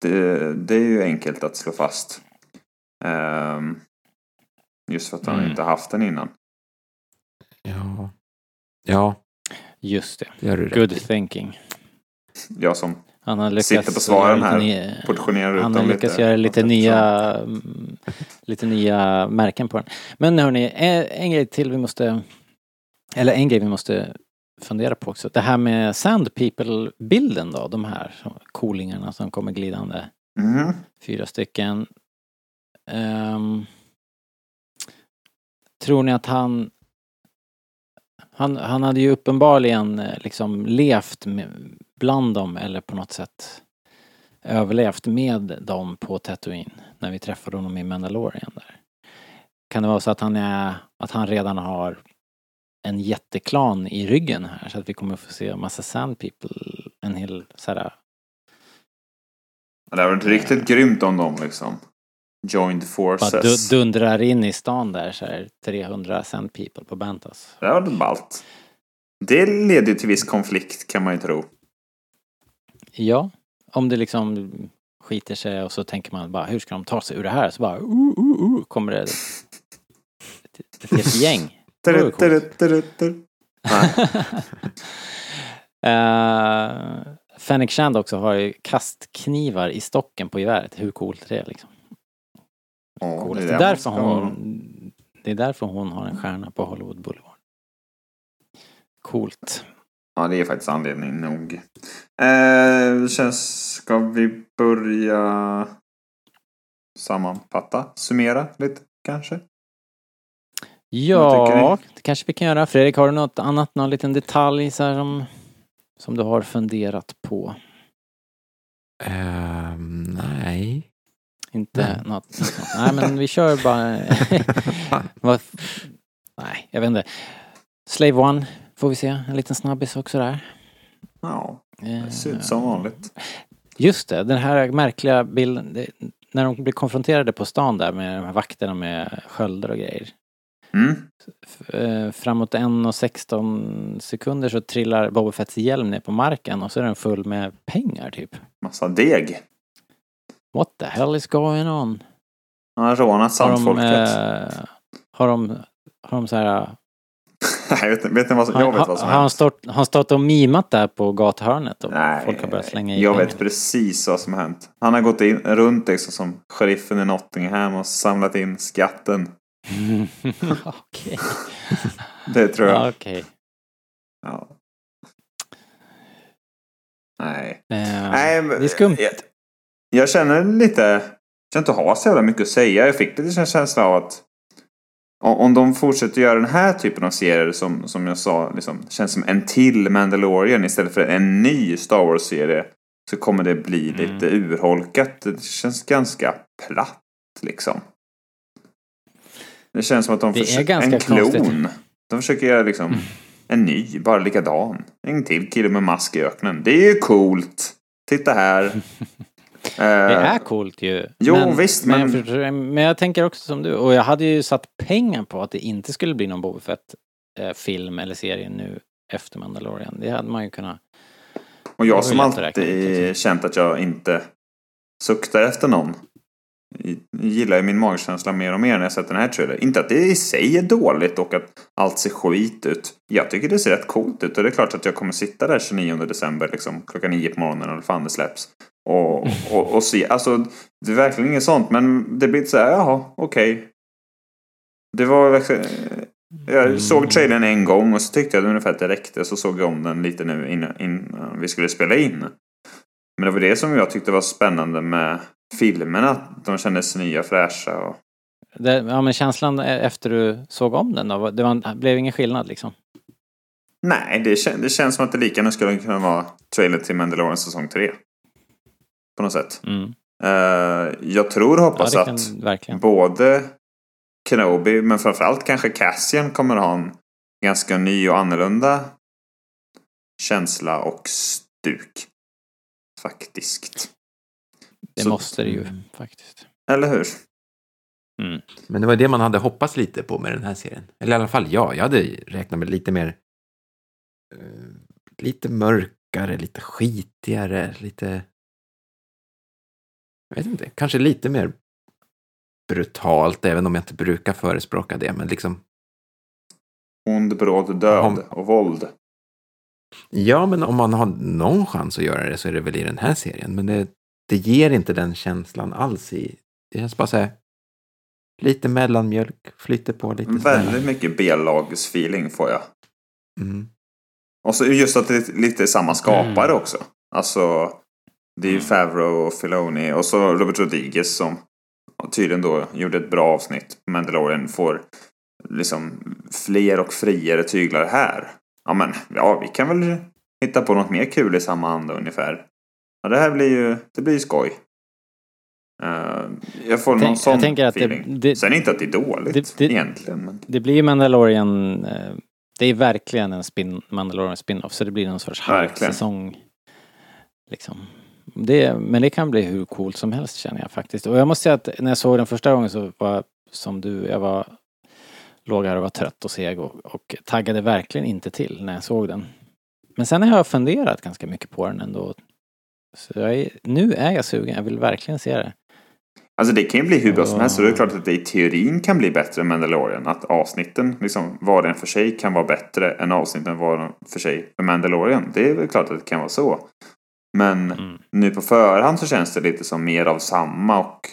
Det, det är ju enkelt att slå fast. Ehm, just för att han Mm. inte haft den innan. Ja. Ja, Just det. det Good thinking. Jag som Han har lyckats... Sitter på svaren göra här. lite ny- portionerar Han har lyckats lite. göra lite nya, mm, lite nya märken på den. Men hörni, en, en grej till vi måste, eller en grej vi måste fundera på också. Det här med Sand People-bilden då, de här coolingarna som kommer glidande. Mhm. Fyra stycken. Ehm, tror ni att han han, han hade ju uppenbarligen eh, liksom levt med, bland dem eller på något sätt överlevt med dem på Tatooine när vi träffade honom i Mandalorian där. Kan det vara så att han är, att han redan har en jätteklan i ryggen här så att vi kommer få se en massa Sand People, en hel såhär Det hade varit riktigt grymt om de liksom joined bara forces. du, dundrar in i stan där så här 300 Sand People på Bantas. Det hade varit ballt. Det leder ju till viss konflikt kan man ju tro. Ja, om det liksom skiter sig och så tänker man bara hur ska de ta sig ur det här? Så bara uh, uh, uh, kommer det ett, ett helt gäng. <laughs> Coolt. uh, Fennec Shand också har ju kastknivar i stocken på geväret. Hur coolt är det liksom? Ja, Coolt. det är är det därför hon, det är därför hon har en stjärna på Hollywood Boulevard. Coolt. Ja, det är faktiskt anledning nog. Eh, det känns... Ska vi börja sammanfatta? Summera lite kanske? Ja, det kanske vi kan göra. Fredrik, har du något annat, någon liten detalj så här som, som du har funderat på? Ehm, nej. Inte Nej. något. Nej, men vi kör bara... <laughs> Nej, jag vet inte. Slave One får vi se. En liten snabbis också där. Ja, Eh, det ser ut som vanligt. Just det, den här märkliga bilden. Det, när de blir konfronterade på stan där med de här vakterna med sköldar och grejer. Mm. Eh, framåt 1.16 sekunder så trillar Boba Fetts hjälm ner på marken och så är den full med pengar typ. Massa deg. What the hell is going on? Han har rånat Har de, sandfolket. eh, har de, har de så här... <laughs> jag vet, vet ni vad som, jag vet vad som har han stått, har han stått och mimat där på gathörnet och Nej, folk har börjat slänga i jag pengar? vet precis vad som har hänt. Han har gått in, runt liksom som sheriffen i Nottingham och samlat in skatten. <laughs> Okej. <laughs> Det tror jag. Ja, Okej. Ja. Nej. Eh, Nej, men- det är skumt. Jag, jag känner lite... Jag känner inte ha så jävla mycket att säga. Jag fick lite känsla av att om de fortsätter göra den här typen av serier som, som jag sa, liksom, känns som en till Mandalorian istället för en ny Star Wars-serie. Så kommer det bli Mm. lite urholkat. Det känns ganska platt liksom. Det känns som att de försöker... En klon. konstigt. De försöker göra liksom Mm. en ny, bara likadan. En till kille med mask i öknen. Det är ju coolt! Titta här. <laughs> Det Eh, är coolt ju. jo, visst, men... men- Men, för, men jag tänker också som du. Och jag hade ju satt pengar på att det inte skulle bli någon Boba Fett eh, film eller serie nu efter Mandalorian. Det hade man ju kunnat. Och jag som alltid liksom. känt att jag inte suktar efter någon gillar ju min magkänsla mer och mer när jag sett den här trailern. Inte att det i sig är dåligt och att allt ser skit ut. Jag tycker det ser rätt coolt ut och det är klart att jag kommer sitta där 29 december liksom klockan 9 på morgonen eller fan det släpps. Och, och, och se, alltså det är verkligen inget sånt men det blir så här, jaha, okej. Okay. Det var verkligen... Jag såg trailern en gång och så tyckte jag ungefär att det räckte. Så såg jag om den lite nu innan, innan vi skulle spela in. Men det var det som jag tyckte var spännande med filmerna. Att de kändes nya, fräscha och... Det, ja men känslan efter du såg om den då? Det var, blev ingen skillnad liksom? Nej, det, kän, det känns som att det lika gärna skulle kunna vara trailer till Mandalorian säsong 3. På något sätt. Mm. Uh, jag tror och hoppas ja, att verkligen. både Kenobi, men framförallt kanske Cassian kommer ha en ganska ny och annorlunda känsla och stuk. Faktiskt. Det Så- måste det ju faktiskt. Eller hur? Mm. Men det var det man hade hoppats lite på med den här serien. Eller i alla fall jag. Jag hade räknat med lite mer... eh, lite mörkare, lite skitigare, lite... Jag vet inte, kanske lite mer brutalt, även om jag inte brukar förespråka det. Men liksom, Ond, bråd, död Om- och våld. ja, men om man har någon chans att göra det så är det väl i den här serien. Men det, det ger inte den känslan alls i... Det känns bara så här... Lite mellanmjölk, flyter på lite. Väldigt mycket B-lagsfeeling får jag. Mm. Och så just att det är lite samma skapare Mm. också. Alltså, det är ju Mm. Favreau och Filoni och så Robert Rodriguez som tydligen då gjorde ett bra avsnitt på Mandalorian får liksom fler och friare tyglar här. Ja men, ja vi kan väl hitta på något mer kul i samma anda ungefär. Ja det här blir ju, det blir ju skoj. Eh, jag får någon Tänk- sån jag tänker att det- feeling. det- Sen inte att det är dåligt det- det- egentligen. Men... Det blir ju Mandalorian, eh, det är verkligen en spin, Mandalorian spin-off så det blir någon sorts halvsäsong. Liksom. Det, men det kan bli hur coolt som helst känner jag faktiskt. Och jag måste säga att när jag såg den första gången så var som du, jag var låg här och var trött och seg och, och taggade verkligen inte till när jag såg den. Men sen har jag funderat ganska mycket på den ändå. Så är, nu är jag sugen, jag vill verkligen se det. Alltså det kan ju bli hur bra som helst. Så det är klart att det i teorin kan bli bättre än Mandalorian. Att avsnitten, liksom var och en för sig, kan vara bättre än avsnitten var för sig för Mandalorian. Det är väl klart att det kan vara så. Men Mm. nu på förhand så känns det lite som mer av samma och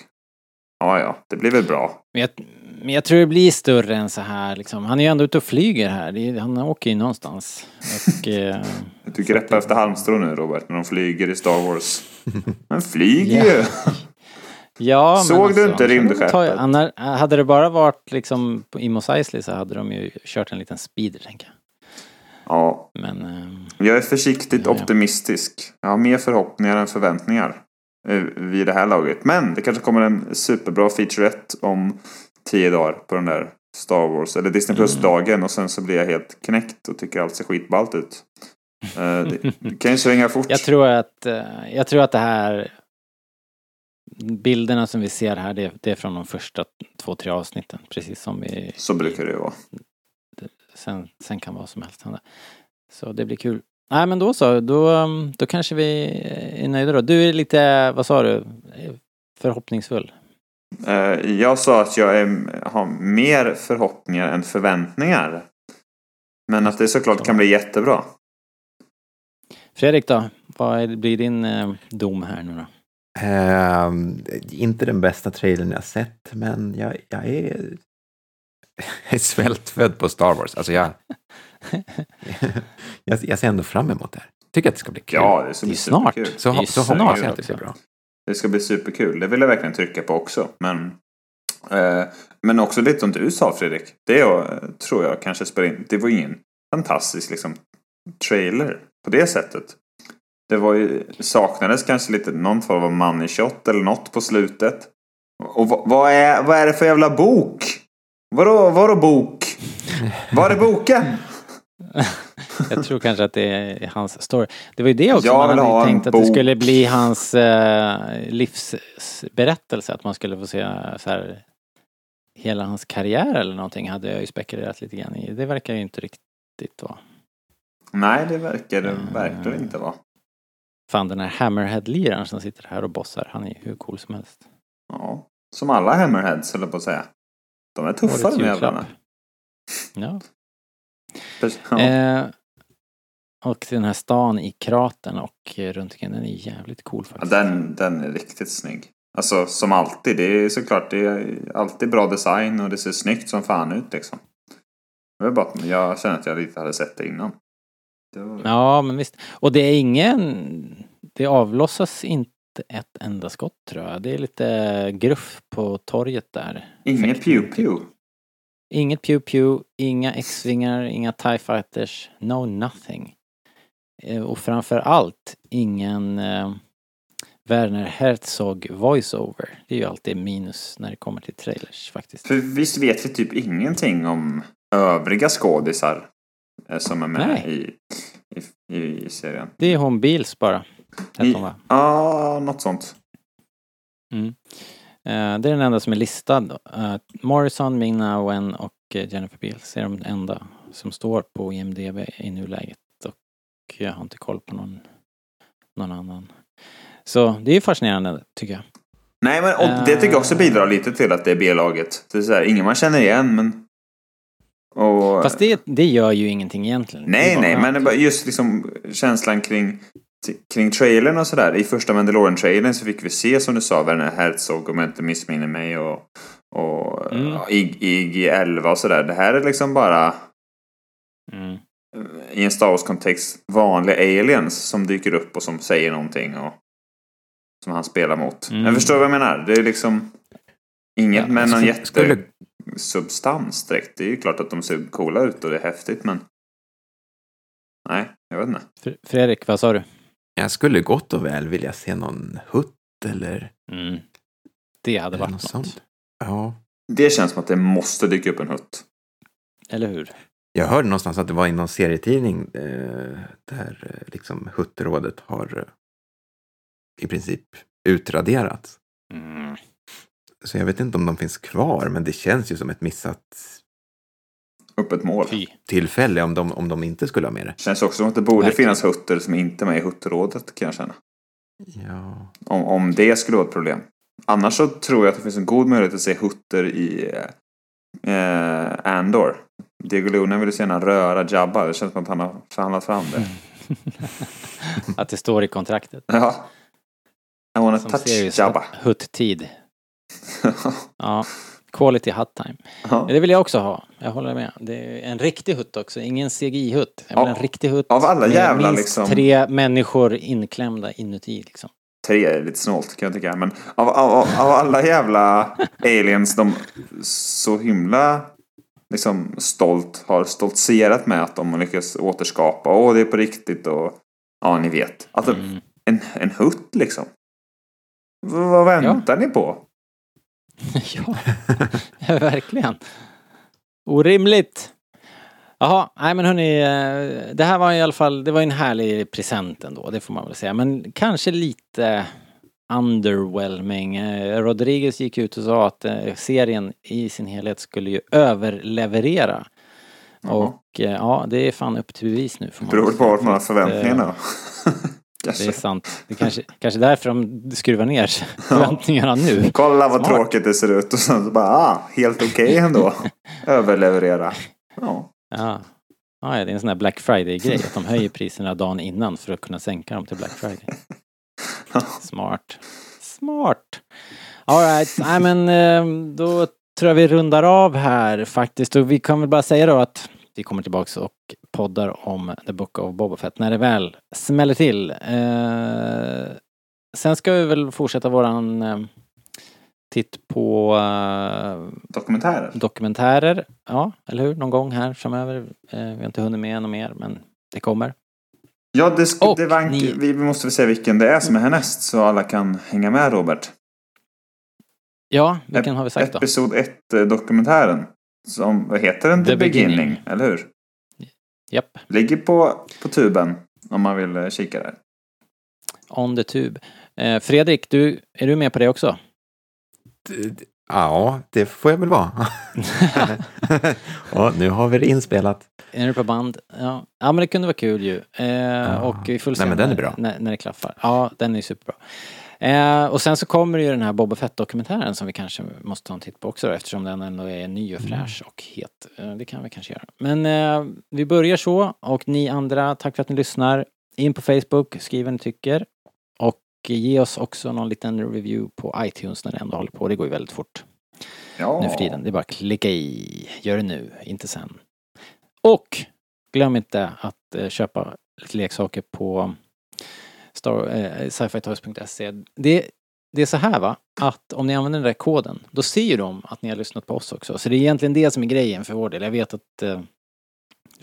ja, ja, det blir väl bra. Men jag, men jag tror det blir större än så här liksom. Han är ju ändå ute och flyger här. Det är, han åker ju någonstans. Och, <laughs> eh, Du greppar efter halmstrå nu Robert, när de flyger i Star Wars. <laughs> Men flyger Ja. ju! <laughs> ja, Såg du inte rymdskeppet? Hade det bara varit liksom på- i Mos Eisley så hade de ju kört en liten speeder tänker jag. Ja, Men eh, jag är försiktigt Ja, ja. optimistisk. Jag har mer förhoppningar än förväntningar eh, vid det här laget. Men det kanske kommer en superbra featurette om tio dagar på den där Star Wars eller Disney Plus-dagen och sen så blir jag helt knäckt och tycker allt ser skitballt ut. Eh, Det, <laughs> kan ju svänga fort. jag tror att, eh, jag tror att det här bilderna som vi ser här det, det är från de första två, tre avsnitten. Precis som vi Så brukar det ju vara. Sen, sen kan vad som helst hända. Så det blir kul. Nej men då så, då, um, då kanske vi är nöjda då. Du är lite, vad sa du, förhoppningsfull? Eh, Jag sa att jag är, har mer förhoppningar än förväntningar. Men att det såklart kan bli jättebra. Fredrik då, vad är, blir din eh, dom här nu då? Ehm, inte den bästa trailern jag sett, men jag, jag är, <laughs> är svältfödd på Star Wars. Alltså jag, <laughs> jag, jag ser ändå fram emot det här. Tycker att det ska bli kul. Ja, det ska Det är bli snart. superkul. så det är så snart hoppas jag att det blir bra. Det ska bli superkul. Det vill jag verkligen trycka på också. Men, eh, men också lite som du sa Fredrik. Det jag, tror jag kanske spelar in. Det var ingen fantastisk liksom, trailer på det sättet. Det var ju, saknades kanske lite någon form av money shot eller något på slutet. Och vad, vad, är, vad är det för jävla bok? Vadå, vadå bok? Var är boken? <laughs> Jag tror kanske att det är hans story. Det var ju det också, Jag man hade tänkt att det bok. skulle bli hans eh, livsberättelse. Att man skulle få se så här, hela hans karriär eller någonting hade jag ju spekulerat lite grann i. Det verkar ju inte riktigt vara. Nej, det verkar det Mm. verkligen inte vara. Fan den här Hammerhead-liraren som sitter här och bossar, han är ju hur cool som helst. Ja. Som alla Hammerheads, höll jag på att säga. De är Årets de jävlarna. Ja. Ja. Eh, och den här stan i kratern och runt omkring, den är jävligt cool Ja, faktiskt. den, den är riktigt snygg. Alltså som alltid. Det är såklart det är alltid bra design och det ser snyggt som fan ut liksom. Det var bara jag känner att jag lite hade sett det innan. Det var... Ja, men visst. Och det är ingen... Det avlossas inte ett enda skott tror jag. Det är lite gruff på torget där. Inget pew pew. Inget pew pew, inga X-vingar, inga TIE fighters, no nothing. Eh, Och framför allt ingen eh, Werner Herzog voiceover. Det är ju alltid minus när det kommer till trailers faktiskt. För visst vet vi typ ingenting om övriga skådisar eh, som är med i, i, i serien. Det är hon Beals bara. I- Hette hon va? Ja, något sånt. Mm. Eh, Det är den enda som är listad. Eh, Morrison, Ming-Na Wen och eh, Jennifer Beals är de enda som står på IMDB i nuläget. Och jag har inte koll på någon, någon annan. Så det är fascinerande tycker jag. Nej, men och det tycker jag också bidrar lite till att det är B-laget. Det är så här, ingen man känner igen, men... Och... Fast det, det gör ju ingenting egentligen. Nej, nej, men just liksom känslan kring, kring trailern och sådär. I första Mandalorian-trailern så fick vi se, som du sa, Werner Herzog, om jag inte missminner mig, och, och Mm. ja, IG, IG-11 och sådär. Det här är liksom bara, Mm. i en Star Wars-kontext, vanliga aliens som dyker upp och som säger någonting och som han spelar mot. Mm. Jag förstår vad jag menar. Det är liksom inget Ja, med någon jättesubstans direkt. Det är ju klart att de ser coola ut och det är häftigt, men... Nej, jag vet inte. Fr- Fredrik, vad sa du? Jag skulle gott och väl vilja se någon hutt eller, Mm. Det hade eller varit något något. sånt. Ja. Det känns som att det måste dyka upp en hutt. Eller hur? Jag hörde någonstans att det var i någon serietidning eh, där eh, liksom huttrådet har eh, i princip utraderats. Mm. Så jag vet inte om de finns kvar, men det känns ju som ett missat Öppet mål. Fy. tillfälle om de, om de inte skulle ha med det. Känns också som att det borde Verkligen. finnas hutter som inte är med i huttrådet kan jag känna. Ja. Om, om det skulle vara ett problem. Annars så tror jag att det finns en god möjlighet att se hutter i eh, Andor. Diego Luna ville så gärna röra Jabba. Det känns som att han har förhandlat fram det. <laughs> Att det står i kontraktet. Ja. I wanna Som touch Jabba. hutt-tid. <laughs> Ja. Quality hut time. Ja. Det vill jag också ha. Jag håller med. Det är en riktig hutt också. Ingen CGI-hutt. Jag vill Ja, en riktig hutt. av alla med jävla minst liksom- tre människor inklämda inuti liksom. Tre är lite snålt kan jag tycka. Men av, av, av alla jävla <laughs> aliens de så himla liksom stolt har stoltserat med att de har lyckats återskapa. Åh, det är på riktigt och ja, ni vet. Alltså, Mm. en, en hutt liksom. V- vad väntar ni på? <laughs> <laughs> ja, verkligen. Orimligt. Jaha, nej men hörni, eh, det här var i alla fall, det var en härlig present ändå, det får man väl säga. Men kanske lite underwhelming. Eh, Rodriguez gick ut och sa att eh, serien i sin helhet skulle ju överleverera. Jaha. Och ja, det är fan upp till bevis nu. man Beror på vad man har förväntningarna. <laughs> eh, Det är sant. Det är kanske, kanske därför de skruvar ner förväntningarna nu. Kolla vad Smart. tråkigt det ser ut och sen så bara, ah, helt okej ändå. <laughs> Överleverera. Ja. Ja. Ja, det är en sån här Black Friday-grej, att de höjer priserna dagen innan för att kunna sänka dem till Black Friday. <laughs> Smart. Smart. Alright, nej men eh, då tror jag vi rundar av här faktiskt. Och vi kan väl bara säga då att vi kommer tillbaks och poddar om The Book of Boba Fett när det väl smäller till. Eh, sen ska vi väl fortsätta våran eh, titt på eh, Dokumentärer. dokumentärer. Ja, eller hur? Någon gång här framöver. Eh, vi har inte hunnit med ännu mer, men det kommer. Ja, det, sk- det var, ni- vi måste väl säga vilken det är som är härnäst så alla kan hänga med Robert. Ja, vilken har vi sagt då? Episod 1-dokumentären. Som, vad heter den? The The, Beginning. Beginning. Eller hur? Japp, Ligger på, på tuben om man vill eh, kika där. On the Tube. Eh, Fredrik, du, är du med på det också? D- d- Ja, det får jag väl vara. <laughs> ja, nu har vi det inspelat. är du på band? Ja. ja, men det kunde vara kul ju. Eh, och vi får se Nej, men den är när, bra. När, när det klaffar. Ja, den är superbra. Eh, och sen så kommer ju den här Boba Fett-dokumentären som vi kanske måste ta en titt på också då, eftersom den ändå är ny och fräsch och het. Eh, det kan vi kanske göra. Men eh, vi börjar så och ni andra, tack för att ni lyssnar. In på Facebook, skriv vad ni tycker. Och ge oss också någon liten review på iTunes när det ändå håller på. Det går ju väldigt fort Ja. nu för tiden. Det är bara att klicka i. Gör det nu, inte sen. Och glöm inte att eh, köpa lite leksaker på star, eh, sci-fi-toys.se. Det, det är så här va, att om ni använder den där koden, då ser ju de att ni har lyssnat på oss också. Så det är egentligen det som är grejen för vår del. Jag vet att eh,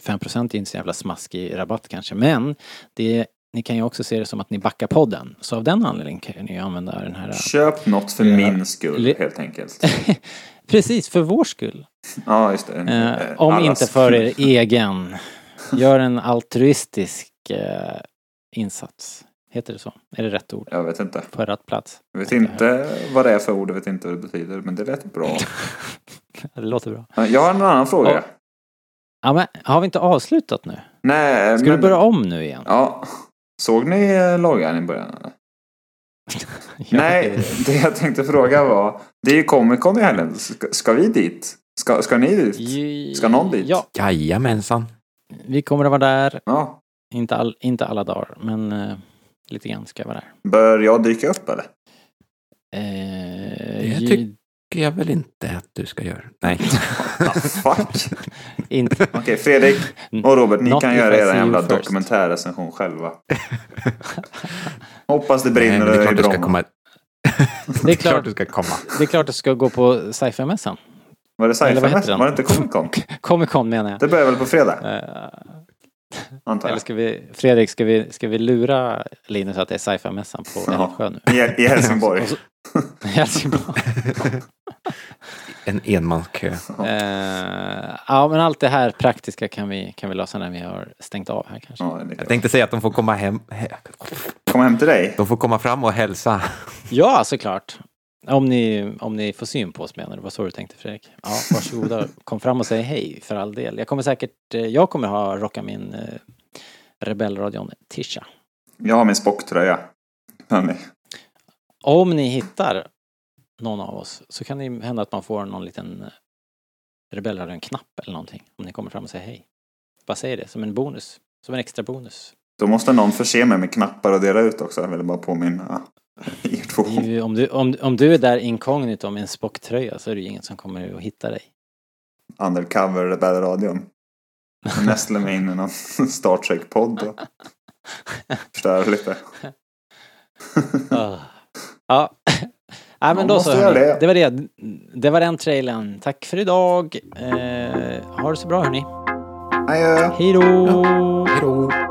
5% är inte så jävla smaskig rabatt kanske, men det, ni kan ju också se det som att ni backar podden. Så av den anledningen kan ni ju använda den här... Köp något för Ja. min skull helt enkelt. <laughs> Precis, för vår skull. Ja, just det. Eh, Eh, om allas. inte för er egen. Gör en altruistisk eh, insats. Heter det så? Är det rätt ord? Jag vet inte. På rätt plats? Jag vet inte vad det är för ord, jag vet inte vad det betyder, men det lät bra. <laughs> Det låter bra. Jag har en annan fråga. Ja. Ja, men har vi inte avslutat nu? Nej, Ska men... du börja om nu igen? Ja. Såg ni eh, loggan i början? eller? <laughs> Ja, Nej, det- det jag tänkte fråga var. Det är ju Comic Con i helgen. Ska, ska vi dit? Ska, ska ni dit? Ska någon dit? Ja, Jajamensan. vi kommer att vara där. Ja. Inte, all, inte alla dagar, men eh, lite grann ska jag vara där. Bör jag dyka upp eller? Eh, Det tycker jag väl inte att du ska göra. Nej. <laughs> Fuck. <laughs> inte. Okej, Fredrik och Robert, ni Not kan göra er you jävla first. dokumentärrecension själva. <laughs> Hoppas det Nej, brinner men det är i klart du ska Bromma. komma. Det är klart, du ska komma. det är klart att du ska gå på sci-fi-mässan. Var det Eller vad heter sci-fi den? Var det inte Comic Con? Comic Con menar jag. Det börjar väl på fredag, Eh, antar Eller jag. ska vi, Fredrik, ska vi, ska vi lura Linus att det är sci-fi-mässan på. Älvsjö nu? I, I Helsingborg. <laughs> Så- <laughs> Helsingborg. <laughs> En enmanskö. Eh, ja, men allt det här praktiska kan vi, kan vi lösa när vi har stängt av här kanske. Ja, Jag tänkte säga att de får komma hem. Kom hem till dig. De får komma fram och hälsa. Ja, såklart. Om ni, om ni får syn på oss menar du? Vad så du tänkte Fredrik? Ja, varsågoda. Kom fram och säg hej för all del. Jag kommer säkert, eh, jag kommer ha rocka min eh, Rebellradion Tisha. Jag har min Spock-tröja. Om ni hittar någon av oss så kan det hända att man får någon liten eh, Rebellradion-knapp eller någonting. Om ni kommer fram och säger hej. Bara säg det som en bonus. Som en extra bonus. Då måste någon förse mig med knappar och dela ut också. Jag vill bara påminna <laughs> er två. Ju, om, du, om, om du är där inkognito med en Spock-tröja så är det ju ingen som kommer att hitta dig. Undercover Rebellradion. Jag nästlar mig in i någon <laughs> Star Trek-podd och förstör lite. Ah. Ja. <laughs> Ja men Man då så det. Det var det. Det var den trailern. Tack för idag. Eh, ha det så bra hörni. Adjö. Hej då! Hej då!